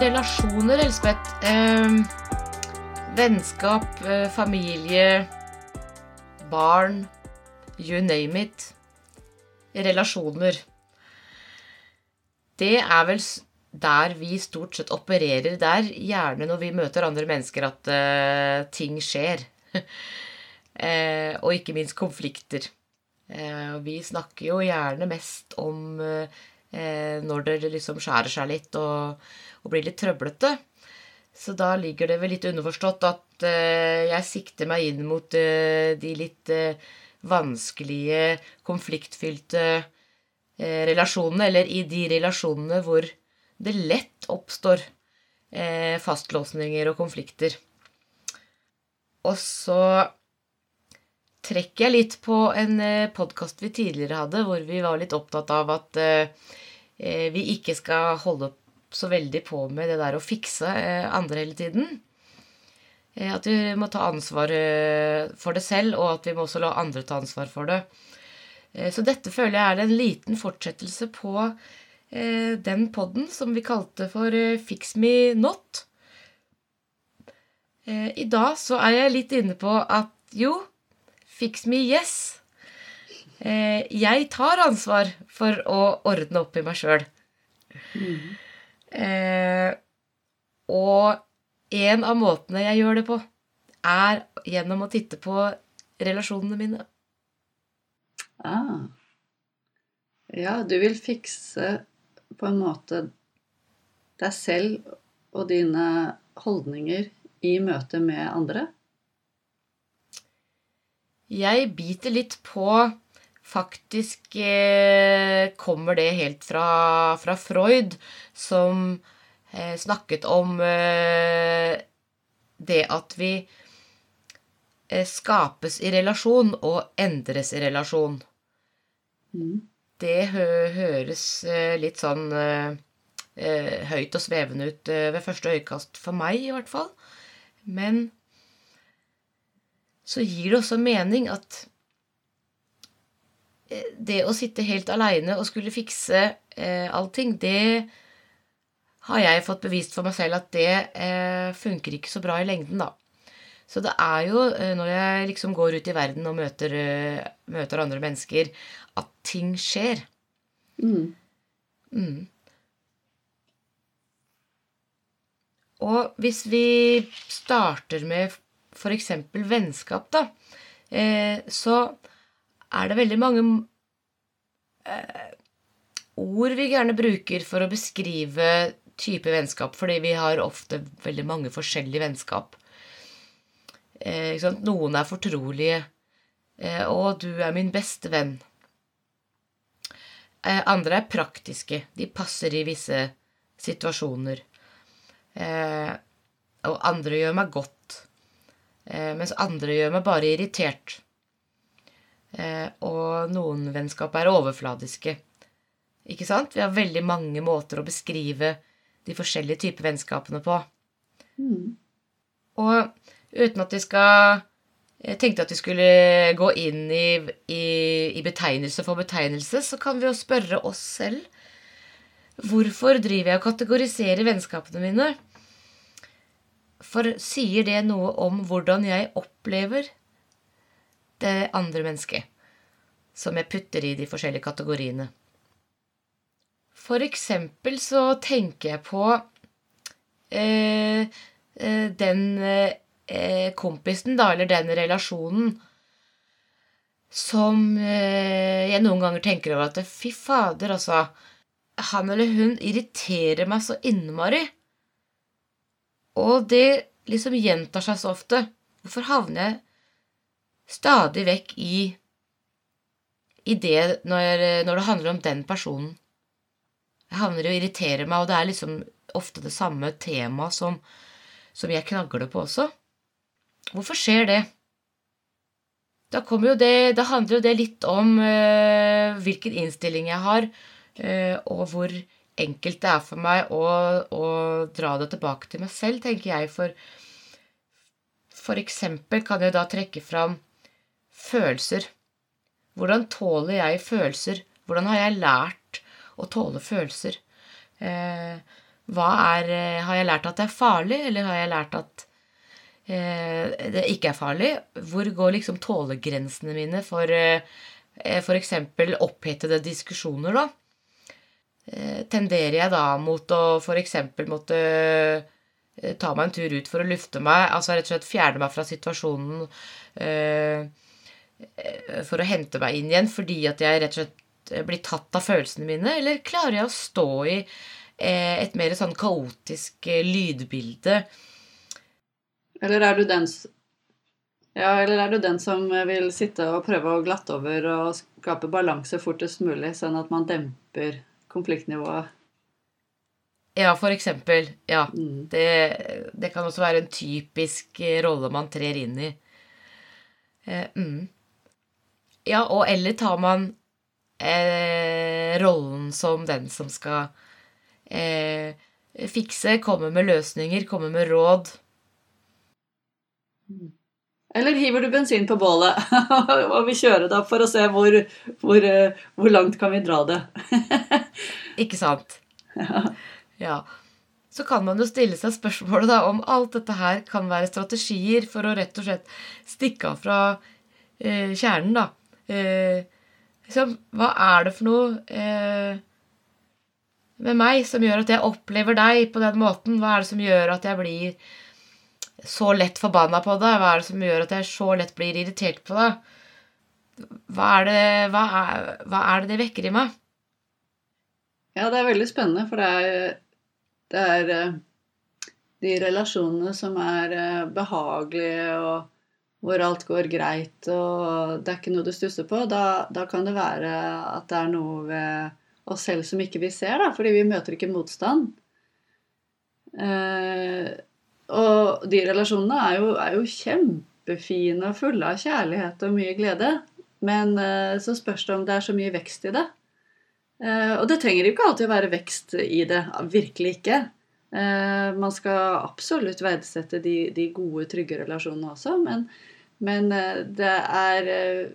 relasjoner, Elspeth. Eh, vennskap, eh, familie, barn, you name it. Relasjoner. Det er vel der vi stort sett opererer. Der gjerne når vi møter andre mennesker at eh, ting skjer. eh, og ikke minst konflikter. Eh, vi snakker jo gjerne mest om eh, når det liksom skjærer seg litt og, og blir litt trøblete. Så da ligger det vel litt underforstått at eh, jeg sikter meg inn mot eh, de litt eh, vanskelige, konfliktfylte relasjonene, eller i de relasjonene hvor det lett oppstår fastlåsninger og konflikter. Og så trekker jeg litt på en podkast vi tidligere hadde, hvor vi var litt opptatt av at vi ikke skal holde så veldig på med det der å fikse eh, andre hele tiden. Eh, At vi må ta ansvar eh, for det selv, og at vi må også la andre ta ansvar for det. Så dette føler jeg er en liten fortsettelse på den podden som vi kalte for Fix me not. I dag så er jeg litt inne på at jo, fix me yes. Jeg tar ansvar for å ordne opp i meg sjøl. Eh, og en av måtene jeg gjør det på, er gjennom å titte på relasjonene mine. Ah. Ja, du vil fikse på en måte deg selv og dine holdninger i møte med andre? Jeg biter litt på Faktisk eh, kommer det helt fra, fra Freud, som eh, snakket om eh, det at vi eh, skapes i relasjon og endres i relasjon. Mm. Det hø høres eh, litt sånn eh, høyt og svevende ut ved første øyekast, for meg i hvert fall. Men så gir det også mening at det å sitte helt aleine og skulle fikse eh, allting, det har jeg fått bevist for meg selv at det eh, funker ikke så bra i lengden, da. Så det er jo eh, når jeg liksom går ut i verden og møter, eh, møter andre mennesker, at ting skjer. Mm. Mm. Og hvis vi starter med f.eks. vennskap, da, eh, så er det veldig mange eh, ord vi gjerne bruker for å beskrive type vennskap, fordi vi har ofte veldig mange forskjellige vennskap. Eh? Noen er fortrolige. Eh, 'Å, du er min beste venn'. Eh, andre er praktiske. De passer i visse situasjoner. Eh, og andre gjør meg godt. Eh, mens andre gjør meg bare irritert. Eh, og noen vennskap er overfladiske. Ikke sant? Vi har veldig mange måter å beskrive de forskjellige typer vennskapene på. Mm. Og uten at vi skal Jeg tenkte at vi skulle gå inn i, i, i betegnelse for betegnelse, så kan vi jo spørre oss selv. Hvorfor driver jeg og kategoriserer vennskapene mine? For sier det noe om hvordan jeg opplever det andre mennesket som jeg putter i de forskjellige kategoriene? For eksempel så tenker jeg på eh, eh, den eh, kompisen, da, eller den relasjonen, som eh, jeg noen ganger tenker over at fy fader, altså Han eller hun irriterer meg så innmari. Og det liksom gjentar seg så ofte. Hvorfor havner jeg stadig vekk i, i det når, når det handler om den personen? Jeg havner i å irritere meg, og det er liksom ofte det samme temaet som, som jeg knagler på også. Hvorfor skjer det? Da, det, da handler jo det litt om øh, hvilken innstilling jeg har, øh, og hvor enkelt det er for meg å, å dra det tilbake til meg selv, tenker jeg. For, for eksempel kan jeg da trekke fram følelser. Hvordan tåler jeg følelser? Hvordan har jeg lært å tåle følelser? Eh, er eh, Har jeg lært at det er farlig, eller har jeg lært at eh, det ikke er farlig? Hvor går liksom tålegrensene mine for eh, f.eks. opphetede diskusjoner, da? Eh, tenderer jeg da mot å f.eks. måtte eh, ta meg en tur ut for å lufte meg, altså rett og slett fjerne meg fra situasjonen eh, eh, for å hente meg inn igjen fordi at jeg rett og slett eh, blir tatt av følelsene mine, eller klarer jeg å stå i eh, et mer sånn kaotisk eh, lydbilde? Eller er du den ja, eller er du den som vil sitte og prøve å glatte over og skape balanse fortest mulig, sånn at man demper konfliktnivået? Ja, for eksempel. Ja. Mm. Det, det kan også være en typisk eh, rolle man trer inn i. Eh, mm. Ja, og eller tar man eh, rollen som den som skal eh, fikse, komme med løsninger, komme med råd. Eller hiver du bensin på bålet og vil kjøre da for å se hvor, hvor, eh, hvor langt kan vi dra det? Ikke sant? Ja. Så kan man jo stille seg spørsmålet da om alt dette her kan være strategier for å rett og slett stikke av fra eh, kjernen, da. Eh, liksom, hva er det for noe eh, med meg som gjør at jeg opplever deg på den måten? Hva er det som gjør at jeg blir så lett forbanna på deg? Hva er det som gjør at jeg så lett blir irritert på deg? Hva er det, hva er, hva er det det vekker i meg? Ja, det er veldig spennende, for det er, det er eh, de relasjonene som er eh, behagelige, og hvor alt går greit, og det er ikke noe du stusser på. Da, da kan det være at det er noe ved oss selv som ikke vi ser, da, fordi vi møter ikke motstand. Eh, og de relasjonene er jo, er jo kjempefine og fulle av kjærlighet og mye glede. Men eh, så spørs det om det er så mye vekst i det. Eh, og det trenger jo ikke alltid å være vekst i det. Virkelig ikke. Eh, man skal absolutt verdsette de, de gode, trygge relasjonene også, men, men eh, det er eh,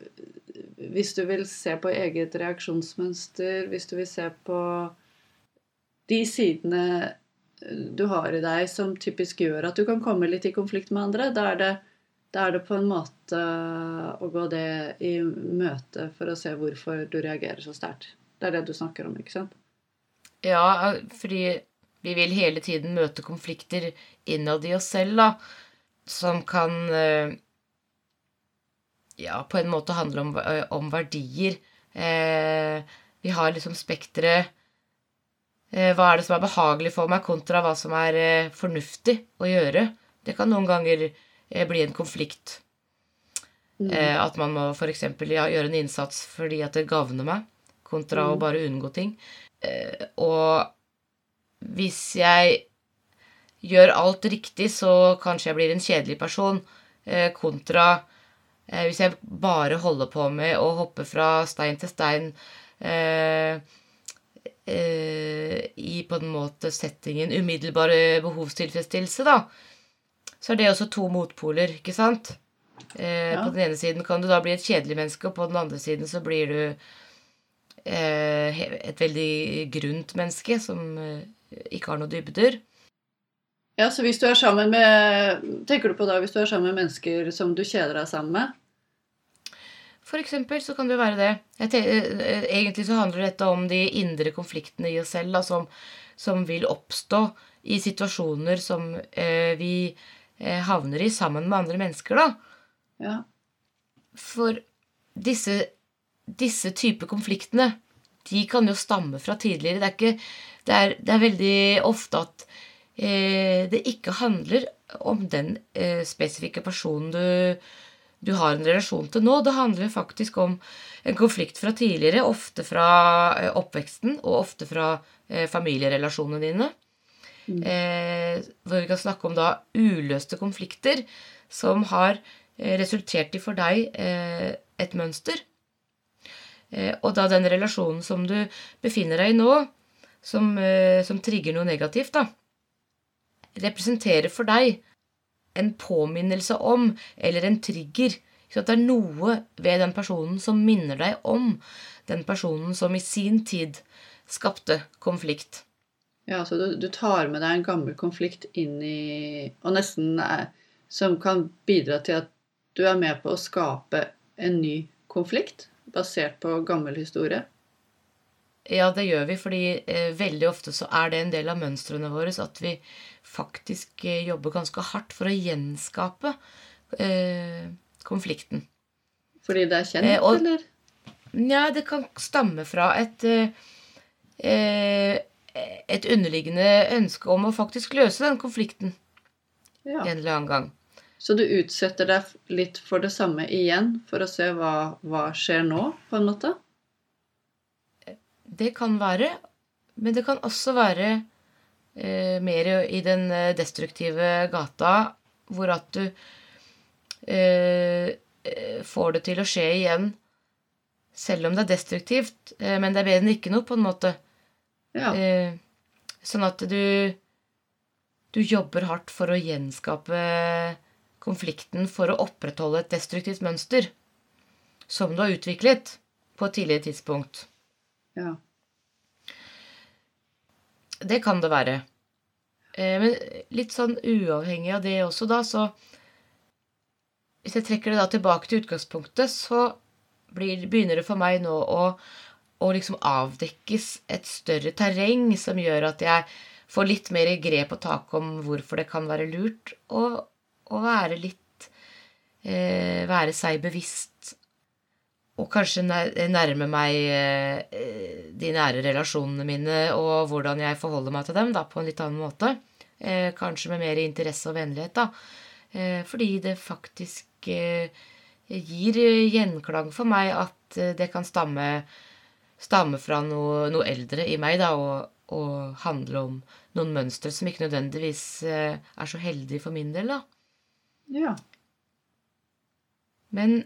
Hvis du vil se på eget reaksjonsmønster, hvis du vil se på de sidene eh, du har i deg som typisk gjør at du kan komme litt i konflikt med andre, da er det, da er det på en måte å gå det i møte for å se hvorfor du reagerer så sterkt. Det er det du snakker om, ikke sant? Ja, fordi vi vil hele tiden møte konflikter innad i oss selv, da, som kan ja, på en måte handle om, eh, om verdier. Eh, vi har liksom spekteret eh, Hva er det som er behagelig for meg, kontra hva som er eh, fornuftig å gjøre. Det kan noen ganger eh, bli en konflikt. Eh, at man må f.eks. Ja, gjøre en innsats fordi at det gagner meg, kontra å bare unngå ting. Eh, og hvis jeg gjør alt riktig, så kanskje jeg blir en kjedelig person, kontra eh, hvis jeg bare holder på med å hoppe fra stein til stein eh, eh, i på en måte settingen umiddelbare behovstilfredsstillelse, da, så er det også to motpoler, ikke sant? Eh, Ja. På den ene siden kan du da bli et kjedelig menneske, og på den andre siden så blir du eh, et veldig grunt menneske som eh, ikke har noen dybder. Ja, så hvis du er sammen med Tenker du på da hvis du er sammen med mennesker som du kjeder deg sammen med? For eksempel så kan det være det. Te eh, egentlig så handler dette om de indre konfliktene i oss selv da, som, som vil oppstå i situasjoner som eh, vi eh, havner i sammen med andre mennesker, da. Ja. For disse, disse typer konfliktene, de kan jo stamme fra tidligere. Det er, ikke, det er, det er veldig ofte at eh, det ikke handler om den eh, spesifikke personen du, du har en relasjon til nå. Det handler faktisk om en konflikt fra tidligere, ofte fra eh, oppveksten og ofte fra eh, familierelasjonene dine. Eh, hvor vi kan snakke om da uløste konflikter som har eh, resultert i for deg eh, et mønster. Eh, og da den relasjonen som du befinner deg i nå, som, eh, som trigger noe negativt, da, representerer for deg en påminnelse om, eller en trigger. At det er noe ved den personen som minner deg om den personen som i sin tid skapte konflikt. Ja, så du, du tar med deg en gammel konflikt inn i Og nesten er, som kan bidra til at du er med på å skape en ny konflikt basert på gammel historie. Ja, det gjør vi, fordi eh, veldig ofte så er det en del av mønstrene våre at vi faktisk eh, jobber ganske hardt for å gjenskape eh, konflikten. Fordi det er kjent, Eh, og- eller? Nja, det kan stamme fra et eh, eh, et underliggende ønske om å faktisk løse den konflikten Ja. en eller annen gang. Så du utsetter deg litt for det samme igjen for å se hva, hva skjer nå, på en måte? Det kan være, men det kan også være eh, mer i den eh, destruktive gata, hvor at du eh, får det til å skje igjen, selv om det er destruktivt, eh, men det er bedre enn ikke noe, på en måte. Ja. Eh, sånn at du du jobber hardt for å gjenskape konflikten for å opprettholde et destruktivt mønster som du har utviklet på et tidligere tidspunkt. Ja. Det kan det være. Eh, Men litt sånn uavhengig av det også, da, så Hvis jeg trekker det da tilbake til utgangspunktet, så blir, begynner det for meg nå å, å liksom avdekkes et større terreng som gjør at jeg får litt mer grep og tak om hvorfor det kan være lurt å, være litt eh, Være seg bevisst. Og kanskje nærme meg eh, de nære relasjonene mine og hvordan jeg forholder meg til dem da, på en litt annen måte. Eh, kanskje med mer interesse og vennlighet, da. Eh, fordi det faktisk gir gjenklang for meg at det kan stamme, stamme fra noe, noe eldre i meg, da, og, og handle om noen mønstre som ikke nødvendigvis er så heldige for min del, da. ja. Men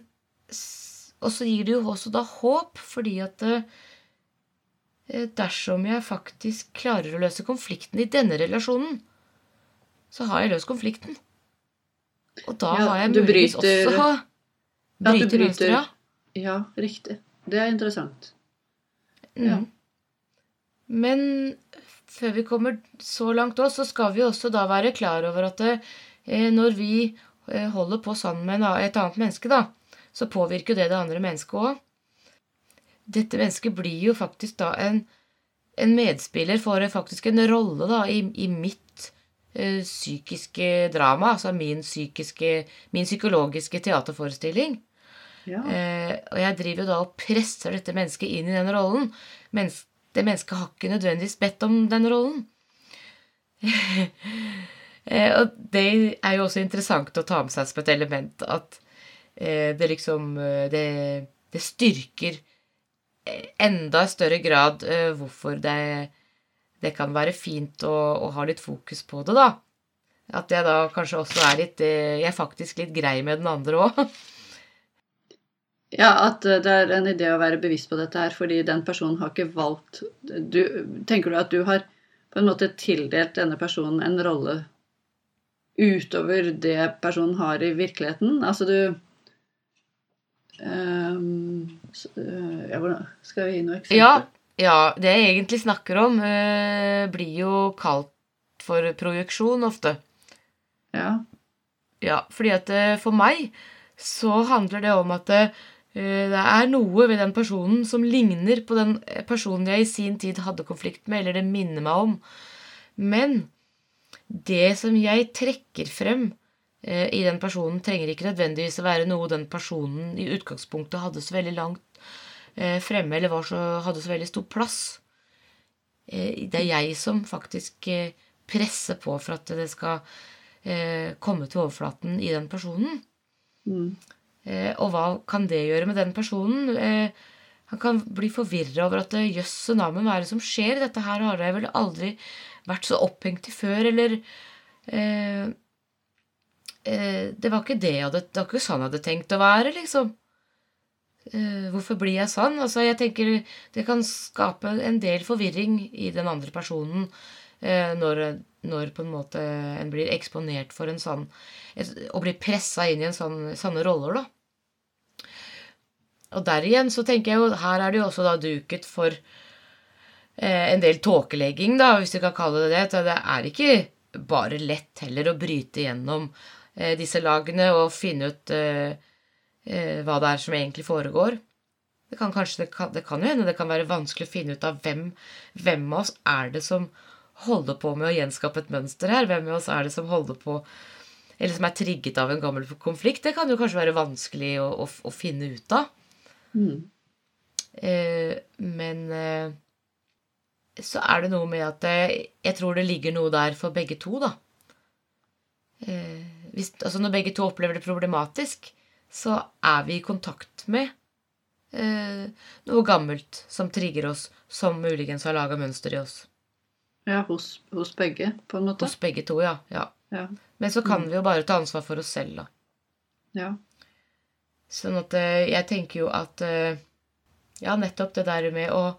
Og så gir det jo også da håp, fordi at eh, dersom jeg faktisk klarer å løse konflikten i denne relasjonen, så har jeg løst konflikten. Og da Ja, har jeg muligens bryter- også Ja, du bryter bryter- mønster, ja. Ja, riktig. Det er interessant. Mm. Ja. Men før vi kommer så langt også, så skal vi også da være klar over at eh, når vi eh, holder på sammen med et annet menneske, da, så påvirker det det andre mennesket òg. Dette mennesket blir jo faktisk da en, en medspiller, får faktisk en rolle da i, i mitt ø, psykiske drama, altså min psykiske, min psykologiske teaterforestilling. Ja. Eh, og jeg driver jo da og presser dette mennesket inn i den rollen. Mens det mennesket har ikke nødvendigvis bedt om den rollen. eh, og det er jo også interessant å ta med seg som et element at eh, det liksom eh, det, det styrker eh, enda større grad eh, hvorfor det, det kan være fint å, å ha litt fokus på det, da. At jeg da kanskje også er litt eh, Jeg er faktisk litt grei med den andre òg. Ja, at eh, det er en idé å være bevisst på dette her, fordi den personen har ikke valgt du, Tenker du at du har på en måte tildelt denne personen en rolle utover det personen har i virkeligheten? Altså du ehm, s- eh, ja, Skal vi gi noe eksempel? Ja, ja, det jeg egentlig snakker om, uh, blir jo kalt for projeksjon ofte. Ja. Ja, fordi at eh, for meg så handler det om at uh, det er noe ved den personen som ligner på den personen jeg i sin tid hadde konflikt med, eller det minner meg om. Men det som jeg trekker frem i den personen, trenger ikke nødvendigvis å være noe den personen i utgangspunktet hadde så veldig langt eh, fremme, eller var så, hadde så veldig stor plass. Eh, det er jeg som faktisk eh, presser på for at det skal eh, komme til overflaten i den personen. Mm. Eh, og hva kan det gjøre med den personen? Eh, han kan bli forvirra over at 'jøss, så navn, hva er det som skjer? Dette her har jeg vel aldri vært så opphengt i før, eller eh, eh, Det var ikke det jeg hadde Det var ikke sånn jeg hadde tenkt å være, liksom. Eh, hvorfor blir jeg sånn? Altså, jeg tenker Det kan skape en del forvirring i den andre personen eh, når, når på en måte en blir eksponert for en sånn Og blir pressa inn i en sånn, sånne roller, da. Og der igjen så tenker jeg jo Her er det jo også da duket for eh, en del tåkelegging, da, hvis du kan kalle det det. Det er ikke bare lett heller å bryte gjennom eh, disse lagene og finne ut eh, eh, hva det er som egentlig foregår. Det kan, kanskje, det, kan, det kan jo hende det kan være vanskelig å finne ut av hvem, hvem av oss er det som holder på med å gjenskape et mønster her. Hvem av oss er det som holder på eller som er trigget av en gammel konflikt. Det kan jo kanskje være vanskelig å, å, å finne ut av. Mm. Eh, men eh, så er det noe med at jeg, jeg tror det ligger noe der for begge to, da. Eh, hvis, altså når begge to opplever det problematisk, så er vi i kontakt med eh, noe gammelt som trigger oss, som muligens har laga mønster i oss. Ja, hos, hos, begge, på en måte. Hos begge to, ja. ja. Ja. Men så kan vi jo bare ta ansvar for oss selv, da. ja. Sånn at eh, jeg tenker jo at eh, Ja, nettopp det der med å,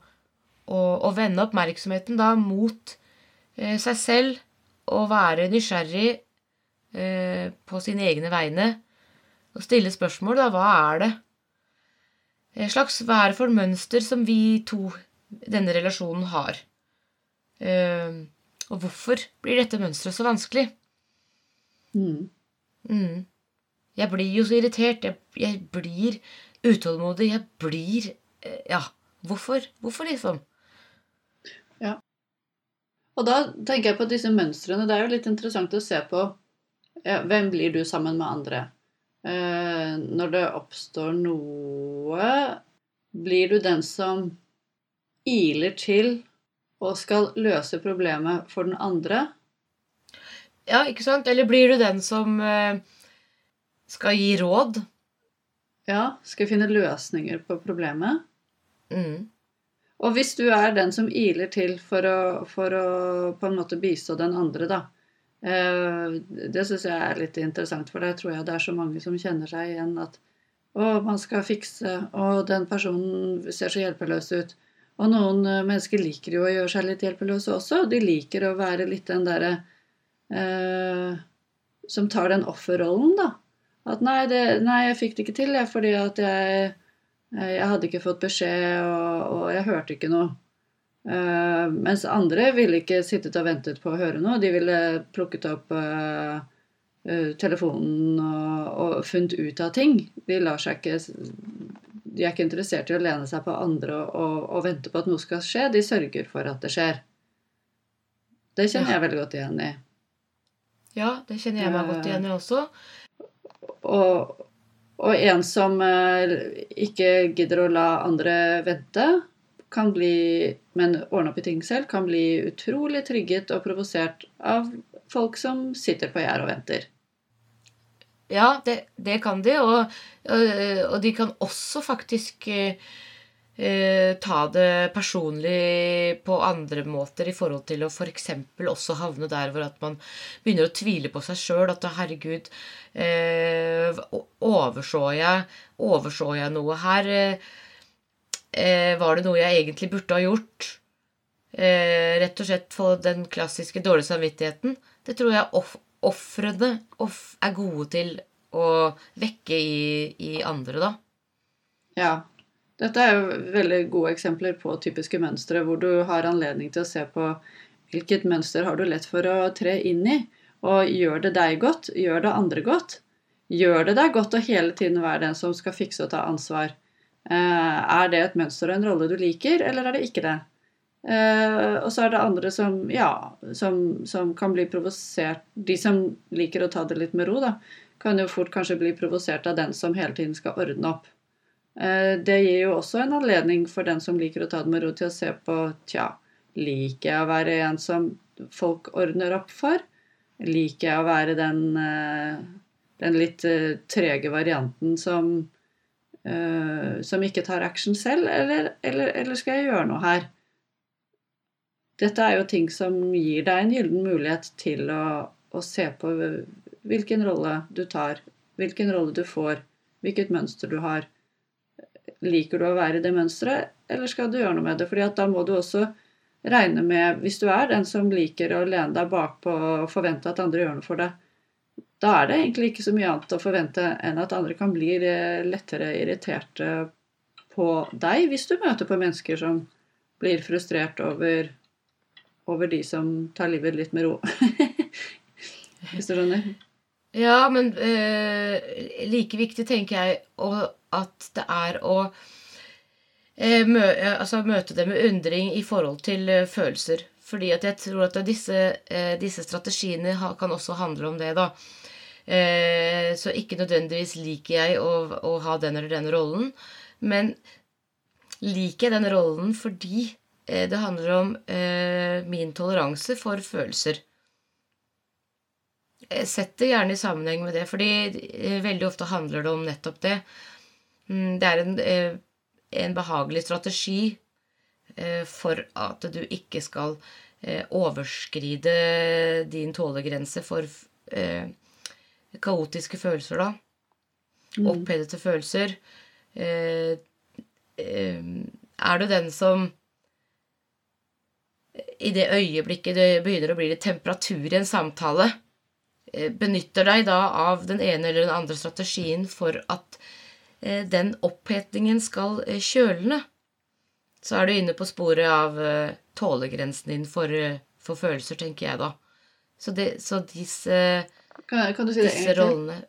å, å vende oppmerksomheten da mot eh, seg selv og være nysgjerrig eh, på sine egne vegne og stille spørsmål, da. Hva er det? Et slags Hva er det for mønster som vi to, denne relasjonen, har? Eh, og hvorfor blir dette mønsteret så vanskelig? Mm. Mm. Jeg blir jo så irritert. Jeg, jeg blir utålmodig. Jeg blir eh, Ja, hvorfor? Hvorfor, liksom? Og da tenker jeg på disse mønstrene. Det er jo litt interessant å se på ja, hvem blir du sammen med andre. Eh, når det oppstår noe, blir du den som iler til og skal løse problemet for den andre? Ja, ikke sant? Eller blir du den som eh, skal gi råd? Ja, skal finne løsninger på problemet? Mm. Og hvis du er den som iler til for å, for å på en måte bistå den andre, da. Eh, det syns jeg er litt interessant, for der tror jeg det er så mange som kjenner seg igjen at å, man skal fikse, og den personen ser så hjelpeløs ut. Og noen eh, mennesker liker jo å gjøre seg litt hjelpeløse også. De liker å være litt den derre eh, som tar den offerrollen, da. At nei, det, nei, jeg fikk det ikke til, jeg, fordi at jeg Eh, jeg hadde ikke fått beskjed, og, og jeg hørte ikke noe. Uh, mens andre ville ikke sittet og ventet på å høre noe. De ville plukket opp uh, uh, telefonen og, og, funnet ut av ting. De ikke De er ikke interessert i å lene seg på andre og, og, vente på at noe skal skje. De sørger for at det skjer. Det kjenner jeg veldig godt igjen i. Ja, det kjenner jeg meg godt igjen i også. Og, og en som ikke gidder å la andre vente, kan bli, men ordne opp i ting selv, kan bli utrolig trygget og provosert av folk som sitter på gjerdet og venter. Ja, det, det, kan de, og, og, de kan også faktisk eh, ta det personlig på andre måter i forhold til å f.eks. også havne der hvor at man begynner å tvile på seg sjøl. At herregud, eh, overså jeg, jeg noe her? Eh, var det noe jeg egentlig burde ha gjort? Eh, rett og slett få den klassiske dårlige samvittigheten. Det tror jeg ofrene er gode til å vekke i, i andre, da. Ja, dette er jo veldig gode eksempler på typiske mønstre, hvor du har anledning til å se på hvilket mønster har du lett for å tre inn i. Og gjør det deg godt? Gjør det andre godt? Gjør det deg godt å hele tiden være den som skal fikse og ta ansvar? Eh, er det et mønster og en rolle du liker, eller er det ikke det? Eh, og så er det andre som, ja, som, som kan bli provosert De som liker å ta det litt med ro, da, kan jo fort kanskje bli provosert av den som hele tiden skal ordne opp. Eh, det gir jo også en anledning for den som liker å ta det med ro, til å se på Tja, liker jeg å være en som folk ordner opp for? Liker jeg å være den, den litt trege varianten som, som ikke tar action selv, eller, eller, eller skal jeg gjøre noe her? Dette er jo ting som gir deg en gyllen mulighet til å, å se på hvilken rolle du tar, hvilken rolle du får, hvilket mønster du har liker du å være i det mønsteret, eller skal du gjøre noe med det? Fordi da må du også regne med Hvis du er den som liker å lene deg bakpå og forvente at andre gjør noe for deg, da er det egentlig ikke så mye annet å forvente enn at andre kan bli lettere irriterte på deg hvis du møter på mennesker som blir frustrert over, over de som tar livet litt med ro. Hvis du skjønner? Ja, men eh, like viktig tenker jeg at det er å eh, mø, eh, altså møte det med undring i forhold til eh, følelser. Fordi at jeg tror at disse, eh, disse strategiene kan også handle om det, da. Eh, så ikke nødvendigvis liker jeg å, å ha den eller den rollen, men liker jeg den rollen fordi eh, det handler om eh, min toleranse for følelser. Sett det gjerne i sammenheng med det, fordi veldig ofte handler det om nettopp det. Mm, Det er en, en behagelig strategi for at du ikke skal overskride din tålegrense for eh, kaotiske følelser, da. Opphedete følelser. Eh, eh, er du den som i det øyeblikket det begynner å bli litt temperatur i en samtale, eh, benytter deg da av den ene eller den andre strategien for at eh, den opphetningen skal kjølne, så er du inne på sporet av tålegrensen din for, for følelser, tenker jeg da. Så, det, så disse, Kan, kan du si det disse rollene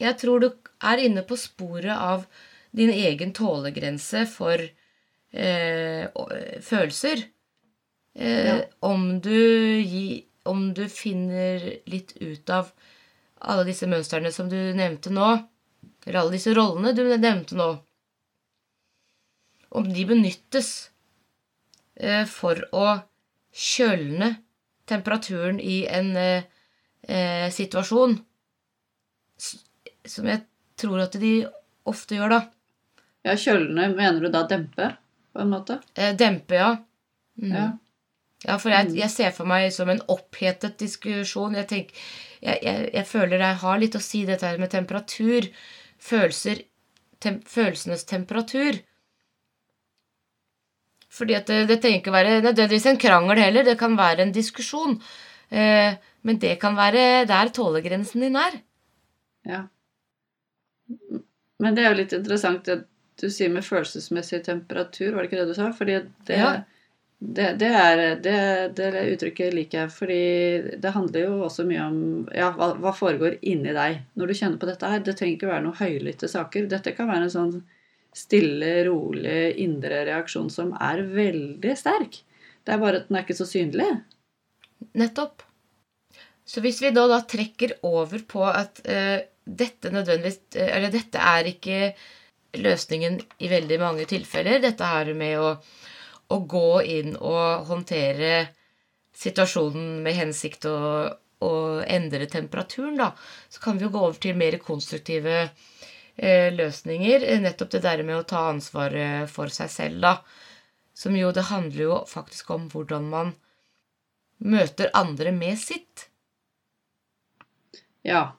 Jeg tror du er inne på sporet av din egen tålegrense for eh, følelser. Eh, Ja. om, du gi, om du finner litt ut av alle disse mønstrene som du nevnte nå, eller alle disse rollene du nevnte nå, om de benyttes eh, for å kjølne temperaturen i en eh, eh, situasjon, som jeg tror at de ofte gjør, da. Ja, kjølene mener du da dempe, på en måte? Eh, dempe, ja. Mm. Ja. Ja, for jeg, jeg ser for meg som en opphetet diskusjon. Jeg, tenker, jeg, jeg, jeg føler jeg har litt å si dette her med temperatur. Følelser tem, Følelsenes temperatur. Fordi at det, det trenger ikke være nødvendigvis en krangel heller. Det kan være en diskusjon. Eh, men det kan være der tålegrensen din er. Ja. Men det er jo litt interessant det du sier med følelsesmessig temperatur, var det ikke det du sa? Fordi det, Ja. det, det er det, det uttrykket liker jeg, fordi det handler jo også mye om ja, hva, hva foregår inni deg når du kjenner på dette her. Det trenger ikke være noen høylytte saker. Dette kan være en sånn stille, rolig, indre reaksjon som er veldig sterk. Det er bare at den er ikke så synlig. Nettopp. Så hvis vi da, da trekker over på at uh, dette nødvendigvis eh, Eller dette er ikke løsningen i veldig mange tilfeller. Dette her med å, å gå inn og håndtere situasjonen med hensikt å, å endre temperaturen, da, så kan vi jo gå over til mer konstruktive eh, løsninger. Nettopp det der med å ta ansvaret for seg selv, da. Som jo Det handler jo faktisk om hvordan man møter andre med sitt. Ja.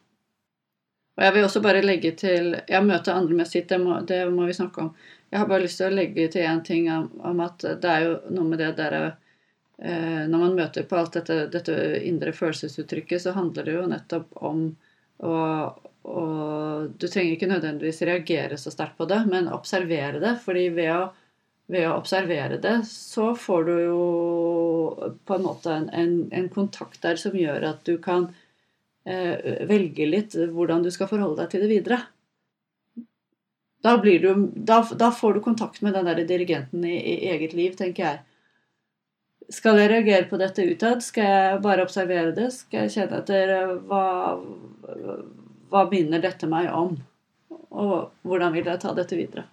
Og jeg vil også bare legge til Ja, møte andre med sitt, det må, det må vi snakke om. Jeg har bare lyst til å legge til én ting om, om at det er jo noe med det der eh, Når man møter på alt dette, dette indre følelsesuttrykket, så handler det jo nettopp om å og Du trenger ikke nødvendigvis reagere så sterkt på det, men observere det. fordi ved å, ved å observere det, så får du jo på en måte en, en, en kontakt der som gjør at du kan eh, velge litt hvordan du skal forholde deg til det videre. Da, blir du, da, da får du kontakt med den der dirigenten i, i eget liv, tenker jeg. Skal jeg reagere på dette utad? Skal jeg bare observere det? Skal jeg kjenne etter eh, hva, hva minner dette meg om? Og hvordan vil jeg ta dette videre?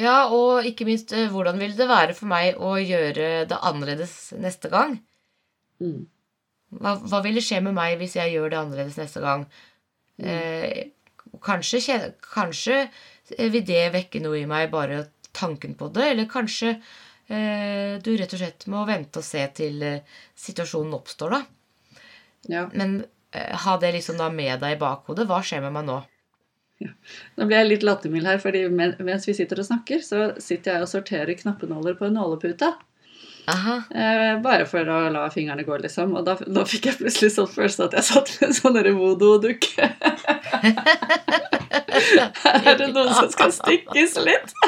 Ja, og ikke minst, eh, hvordan vil det være for meg å gjøre det annerledes neste gang? Mm. Hva, hva vil det skje med meg hvis jeg gjør det annerledes neste gang? Eh, kanskje, kanskje vil det vekke noe i meg, bare tanken på det, eller kanskje eh, du rett og slett må vente og se til eh, situasjonen oppstår, da. Ja. Men eh, ha det liksom da med deg i bakhodet. Hva skjer med meg nå? Nå blir jeg litt lattermild her, fordi mens vi sitter og snakker, så sitter jeg og sorterer knappenåler på en nålepute. Aha. Eh, bare for å la fingrene gå, liksom. Og da, da fikk jeg plutselig sånn følelse at jeg satt med en sånn voodoo-dukke. Her er det noen som skal stikkes litt.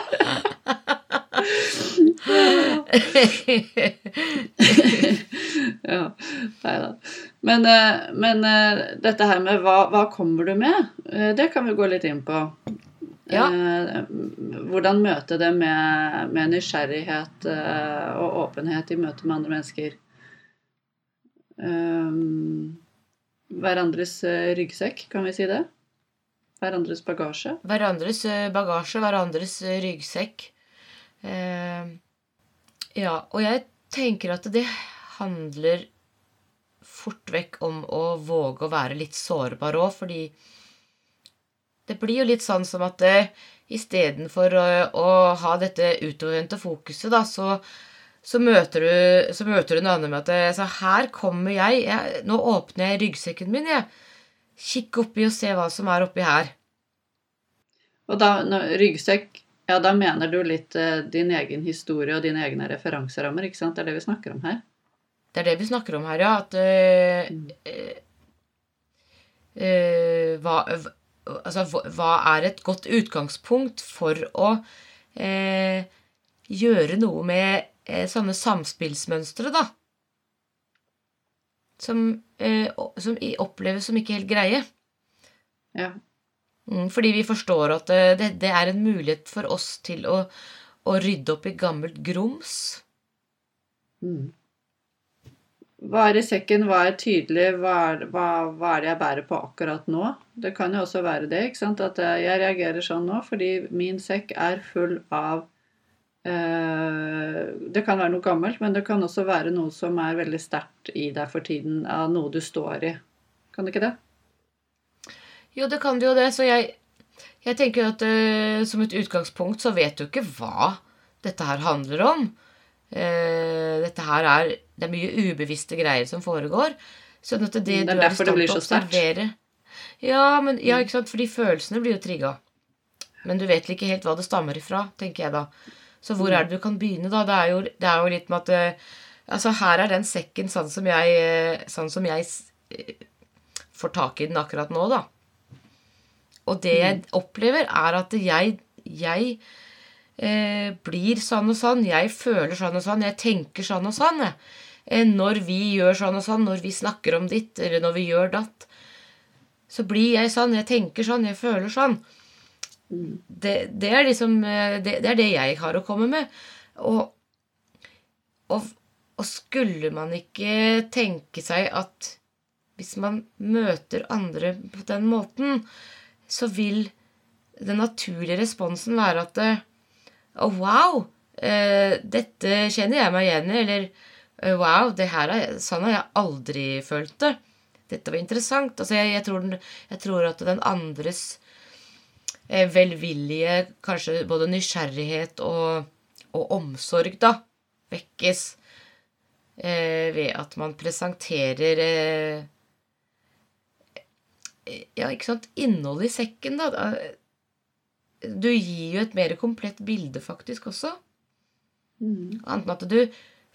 ja, nei da. Men, eh, men eh, dette her med hva, hva kommer du med, eh, det kan vi gå litt inn på. Ja. Hvordan møte det med, med nysgjerrighet og åpenhet i møte med andre mennesker. Um, hverandres ryggsekk, kan vi si det? Hverandres bagasje. Hverandres bagasje, hverandres ryggsekk. Eh, ja, og jeg tenker at det handler fort vekk om å våge å være litt sårbar òg, fordi det blir jo litt sånn som at eh, istedenfor å, å ha dette utovervendte fokuset, da, så, så, møter du, så møter du noe annet med at eh, så her kommer jeg, jeg Nå åpner jeg ryggsekken min, jeg. Kikk oppi og se hva som er oppi her. Og da, når, ryggsekk, ja, da mener du litt eh, din egen historie og dine egne referanserammer, ikke sant? Det er det vi snakker om her. Det er det vi snakker om her, ja. At øh, øh, hva, altså, hva- er et godt utgangspunkt for å øh, gjøre noe med sånne samspillsmønstre, da? Som, som oppleves som ikke helt greie. Ja. Mm, fordi vi forstår at øh, det, det er en mulighet for oss til å, å rydde opp i gammelt grums. Mm. Er i sekken? Hva er tydelig? Hva hva, hva er det jeg bærer på akkurat nå? Det kan jo også være det. ikke sant? At eh, jeg reagerer sånn nå fordi min sekk er full av eh, Det kan være noe gammelt, men det kan også være noe som er veldig sterkt i deg for tiden. Av noe du står i. Kan det ikke det? Jo, det kan det jo det, så jeg, jeg tenker at uh, som et utgangspunkt så vet du ikke hva dette her handler om. Uh, dette her er Det er mye ubevisste greier som foregår. Sånn at det, Det er du er i stand blir til å observere Ja, men, ja, ikke sant? fordi følelsene blir jo trigga. Men du vet ikke helt hva det stammer ifra, tenker jeg da. Så hvor er det du kan begynne, da? Det er jo, det er jo litt med at uh, Altså, her er den sekken sånn som jeg, sånn som jeg får tak i den akkurat nå, da. Og det jeg opplever, er at jeg, jeg eh, blir sånn og sånn. Jeg føler sånn og sånn. Jeg tenker sånn og sånn. Eh, når vi gjør sånn og sånn, når vi snakker om ditt, eller når vi gjør datt, så blir jeg sånn. Jeg tenker sånn. Jeg føler sånn. Det, det er liksom eh, det, det er det jeg har å komme med. Og, og, og skulle man ikke tenke seg at hvis man møter andre på den måten, så vil den naturlige responsen være at Å, wow! Eh, dette kjenner jeg meg igjen i. Eller eh, wow, det her er, sånn har jeg aldri følt det. Dette var interessant. Altså, jeg, jeg, tror, den, jeg tror at den andres velvillige, kanskje både nysgjerrighet og, og omsorg, da, vekkes ved at man presenterer ja, ikke sant, innholdet i sekken, da. da- Du gir jo et mer komplett bilde, faktisk, også. Mm. Annet enn at du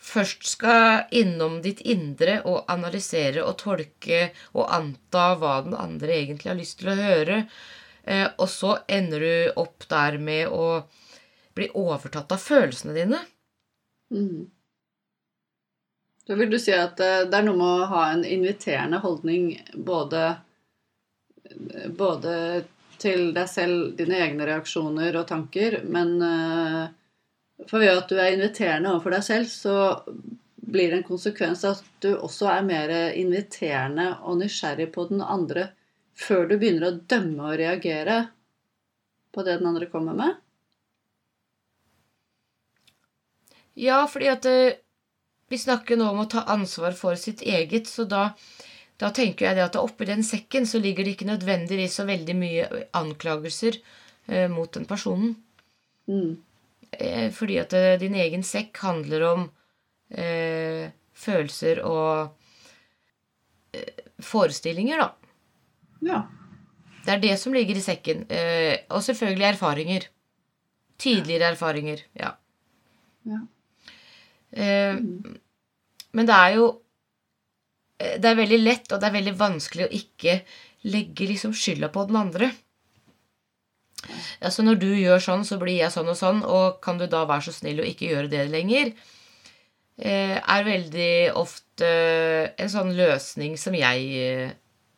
først skal innom ditt indre og analysere og tolke og anta hva den andre egentlig har lyst til å høre. Eh, og så ender du opp der med å bli overtatt av følelsene dine. Mm. Så vil du si at eh, det er noe med å ha en inviterende holdning både, både til deg selv, dine egne reaksjoner og tanker, men eh, for ved at du er inviterende overfor deg selv, så blir det en konsekvens at du også er mer inviterende og nysgjerrig på den andre før du begynner å dømme og reagere på det den andre kommer med. Ja, fordi at eh, vi snakker nå om å ta ansvar for sitt eget, så da, da tenker jeg det at oppi den sekken så ligger det ikke nødvendigvis så veldig mye anklagelser eh, mot den personen. Mm. Eh, fordi at eh, din egen sekk handler om eh, følelser og eh, forestillinger, da. Ja. Det er det som ligger i sekken. Eh, og selvfølgelig erfaringer. Tidligere erfaringer. Ja. Ja. Eh, men det er jo Det er veldig lett, og det er veldig vanskelig å ikke legge liksom skylda på den andre. Ja, så når du gjør sånn, så blir jeg sånn og sånn, og kan du da være så snill å ikke gjøre det lenger? Eh, er veldig ofte en sånn løsning som jeg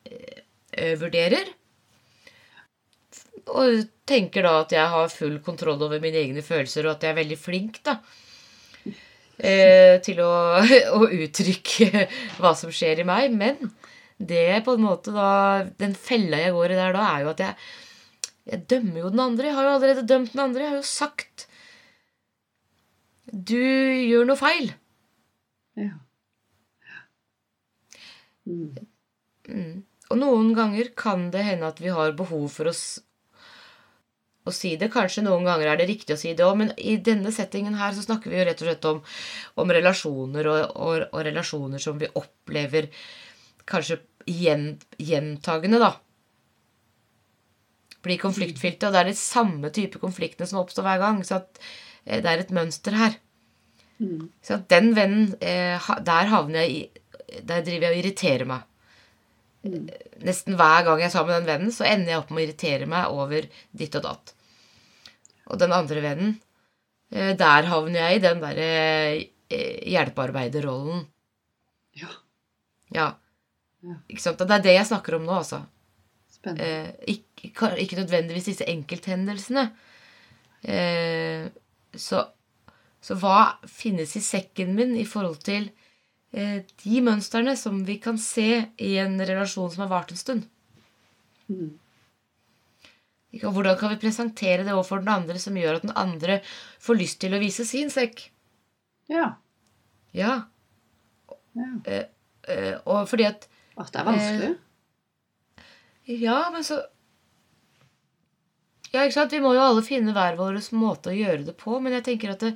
eh, vurderer. Og tenker da at jeg har full kontroll over mine egne følelser, og at jeg er veldig flink da, eh, til å, å uttrykke hva som skjer i meg. Men det på en måte da Den fella jeg går i der da, er jo at jeg, jeg dømmer jo den andre. Jeg har jo allerede dømt den andre. Jeg har jo sagt Du gjør noe feil. Ja. Mm. Mm. Og noen ganger kan det hende at vi har behov for å, å si det. Kanskje noen ganger er det riktig å si det òg, men i denne settingen her så snakker vi jo rett og slett om, om relasjoner, og, og, og relasjoner som vi opplever kanskje gjentagende, da. Blir konfliktfylte, og det er de samme type konfliktene som oppstår hver gang. Så at eh, det er et mønster her. Mm. Så at den vennen, eh, der havner jeg i Der driver jeg og irriterer meg. Mm. Nesten hver gang jeg er sammen med den vennen, så ender jeg opp med å irritere meg over ditt og datt. Og den andre vennen, eh, der havner jeg i den derre eh, hjelpearbeiderrollen. Ja. Ja. Ikke sant? Det er det jeg snakker om nå, altså. Spennende. Eh, ikke, ikke nødvendigvis disse enkelthendelsene. Så, så hva finnes i sekken min i forhold til de mønstrene som vi kan se i en relasjon som har vart en stund? Mm. Hvordan kan vi presentere det overfor den andre som gjør at den andre får lyst til å vise sin sekk? Ja. Ja. ja. Eh, og fordi at At det er vanskelig. Ja, men så Ja, ikke sant? Vi må jo alle finne hver vår måte å gjøre det på, men jeg tenker at det,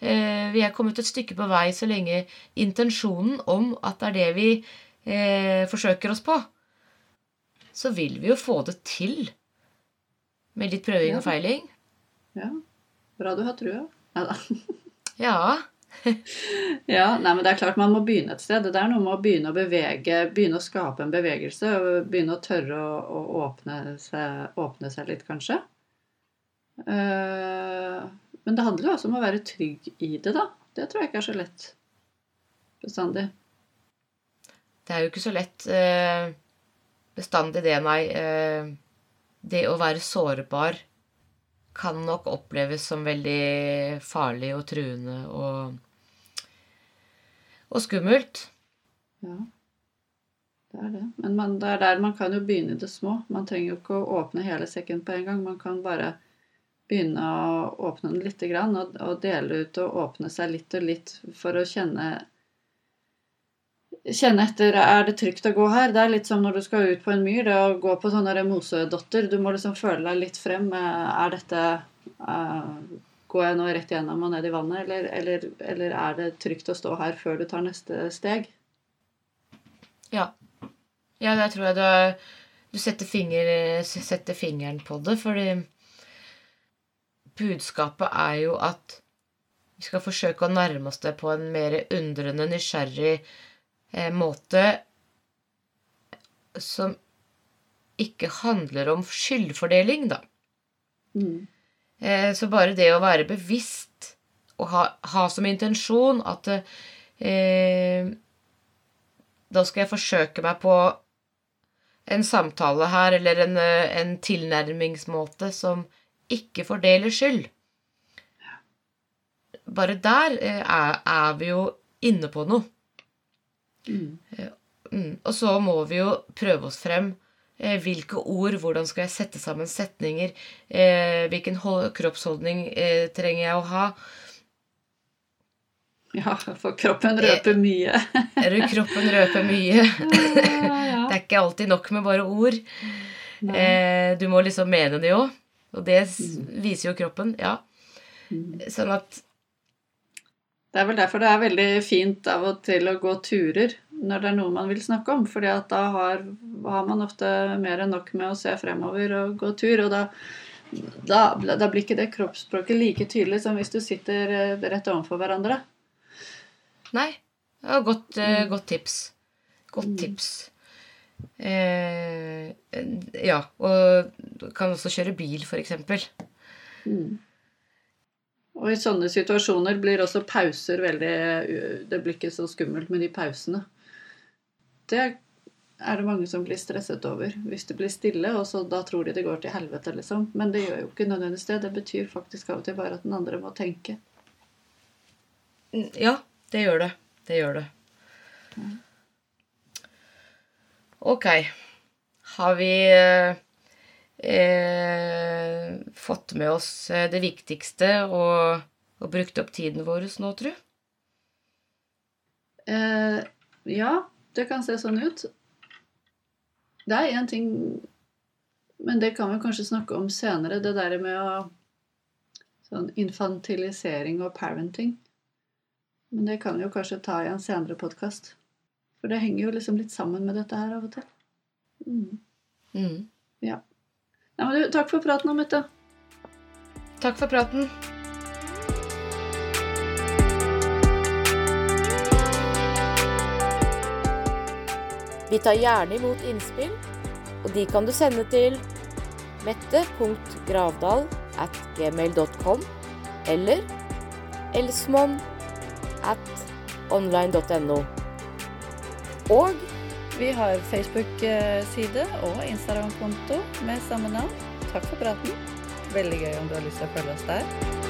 eh, vi er kommet et stykke på vei så lenge intensjonen om at det er det vi eh, forsøker oss på, så vil vi jo få det til. Med litt prøving Ja. og feiling. Ja. Bra du har trua. Neida. Ja. Ja, nei, men det er klart man må begynne et sted. Det er noe med å begynne å bevege, begynne å skape en bevegelse. og Begynne å tørre å, å åpne, seg, åpne seg litt, kanskje. Eh, men det handler jo også om å være trygg i det, da. Det tror jeg ikke er så lett bestandig. Det er jo ikke så lett eh, bestandig det, nei. Eh, det å være sårbar kan nok oppleves som veldig farlig og truende og, og skummelt. Ja, det er det. Men man, det er der man kan jo begynne i det små. Man trenger jo ikke å åpne hele sekken på en gang. Man kan bare begynne å åpne den lite grann og, og dele ut og åpne seg litt og litt for å kjenne Kjenne etter er det trygt å gå her. Det er litt som når du skal ut på en myr. Det å gå på sånne mosedotter. Du må liksom føle deg litt frem. Er dette uh, Går jeg nå rett gjennom og ned i vannet, eller, eller, eller er det trygt å stå her før du tar neste steg? Ja. Ja, der tror jeg du, du setter, finger, setter fingeren på det, fordi budskapet er jo at vi skal forsøke å nærme oss det på en mer undrende, nysgjerrig eh, måte som ikke handler om skyldfordeling, da. Mm. Eh, så bare det å være bevisst og ha, ha som intensjon at eh, Da skal jeg forsøke meg på en samtale her, eller en, eh, en tilnærmingsmåte som ikke fordeler skyld. Bare der eh, er, er vi jo inne på noe. Mm. Mm. Og så må vi jo prøve oss frem. Eh, hvilke ord, hvordan skal jeg sette sammen setninger? Eh, hvilken kroppsholdning eh, trenger jeg å ha? Ja, for kroppen røper mye. Kroppen røper mye? Det er ikke alltid nok med bare ord. Eh, du må liksom mene det òg. Og det viser jo kroppen. Ja. Mm. Sånn at Det er vel derfor det er veldig fint av og til å gå turer når det er noe man vil snakke om. fordi at da har, har man ofte mer enn nok med å se fremover og gå tur. Og da, da, da blir ikke det kroppsspråket like tydelig som hvis du sitter eh, rett overfor hverandre. Nei. Ja, godt, eh, Mm. godt tips. Godt Mm. tips. Eh, ja, og kan også kjøre bil, f.eks. Mm. Og i sånne situasjoner blir også pauser veldig Det blir ikke så skummelt med de pausene. Det er det mange som blir stresset over. Hvis det blir stille, og så da tror de det går til helvete, liksom. Men det gjør jo ikke nødvendigvis det. Det betyr faktisk av og til bare at den andre må tenke. Ja, det gjør det. Det gjør det. Ok. Har vi eh, eh, fått med oss eh, det viktigste og, og brukt opp tiden vår nå, tru? Eh, ja, det kan se sånn ut. Det er én ting Men det kan vi kanskje snakke om senere. Det der med å Sånn infantilisering og parenting. Men det kan vi jo kanskje ta i en senere podkast. For det henger jo liksom litt sammen med dette her av og til. Mm. Mm. Ja. Nei, men du, takk for praten, Amette. Takk for praten. Vi tar gjerne imot innspill, og de kan du sende til mette.gravdal at gmail.com eller elsmon at online.no. Og Vi har Facebook-side og Instagram-konto med samme navn. Takk for praten. Veldig gøy om du har lyst til å følge oss der.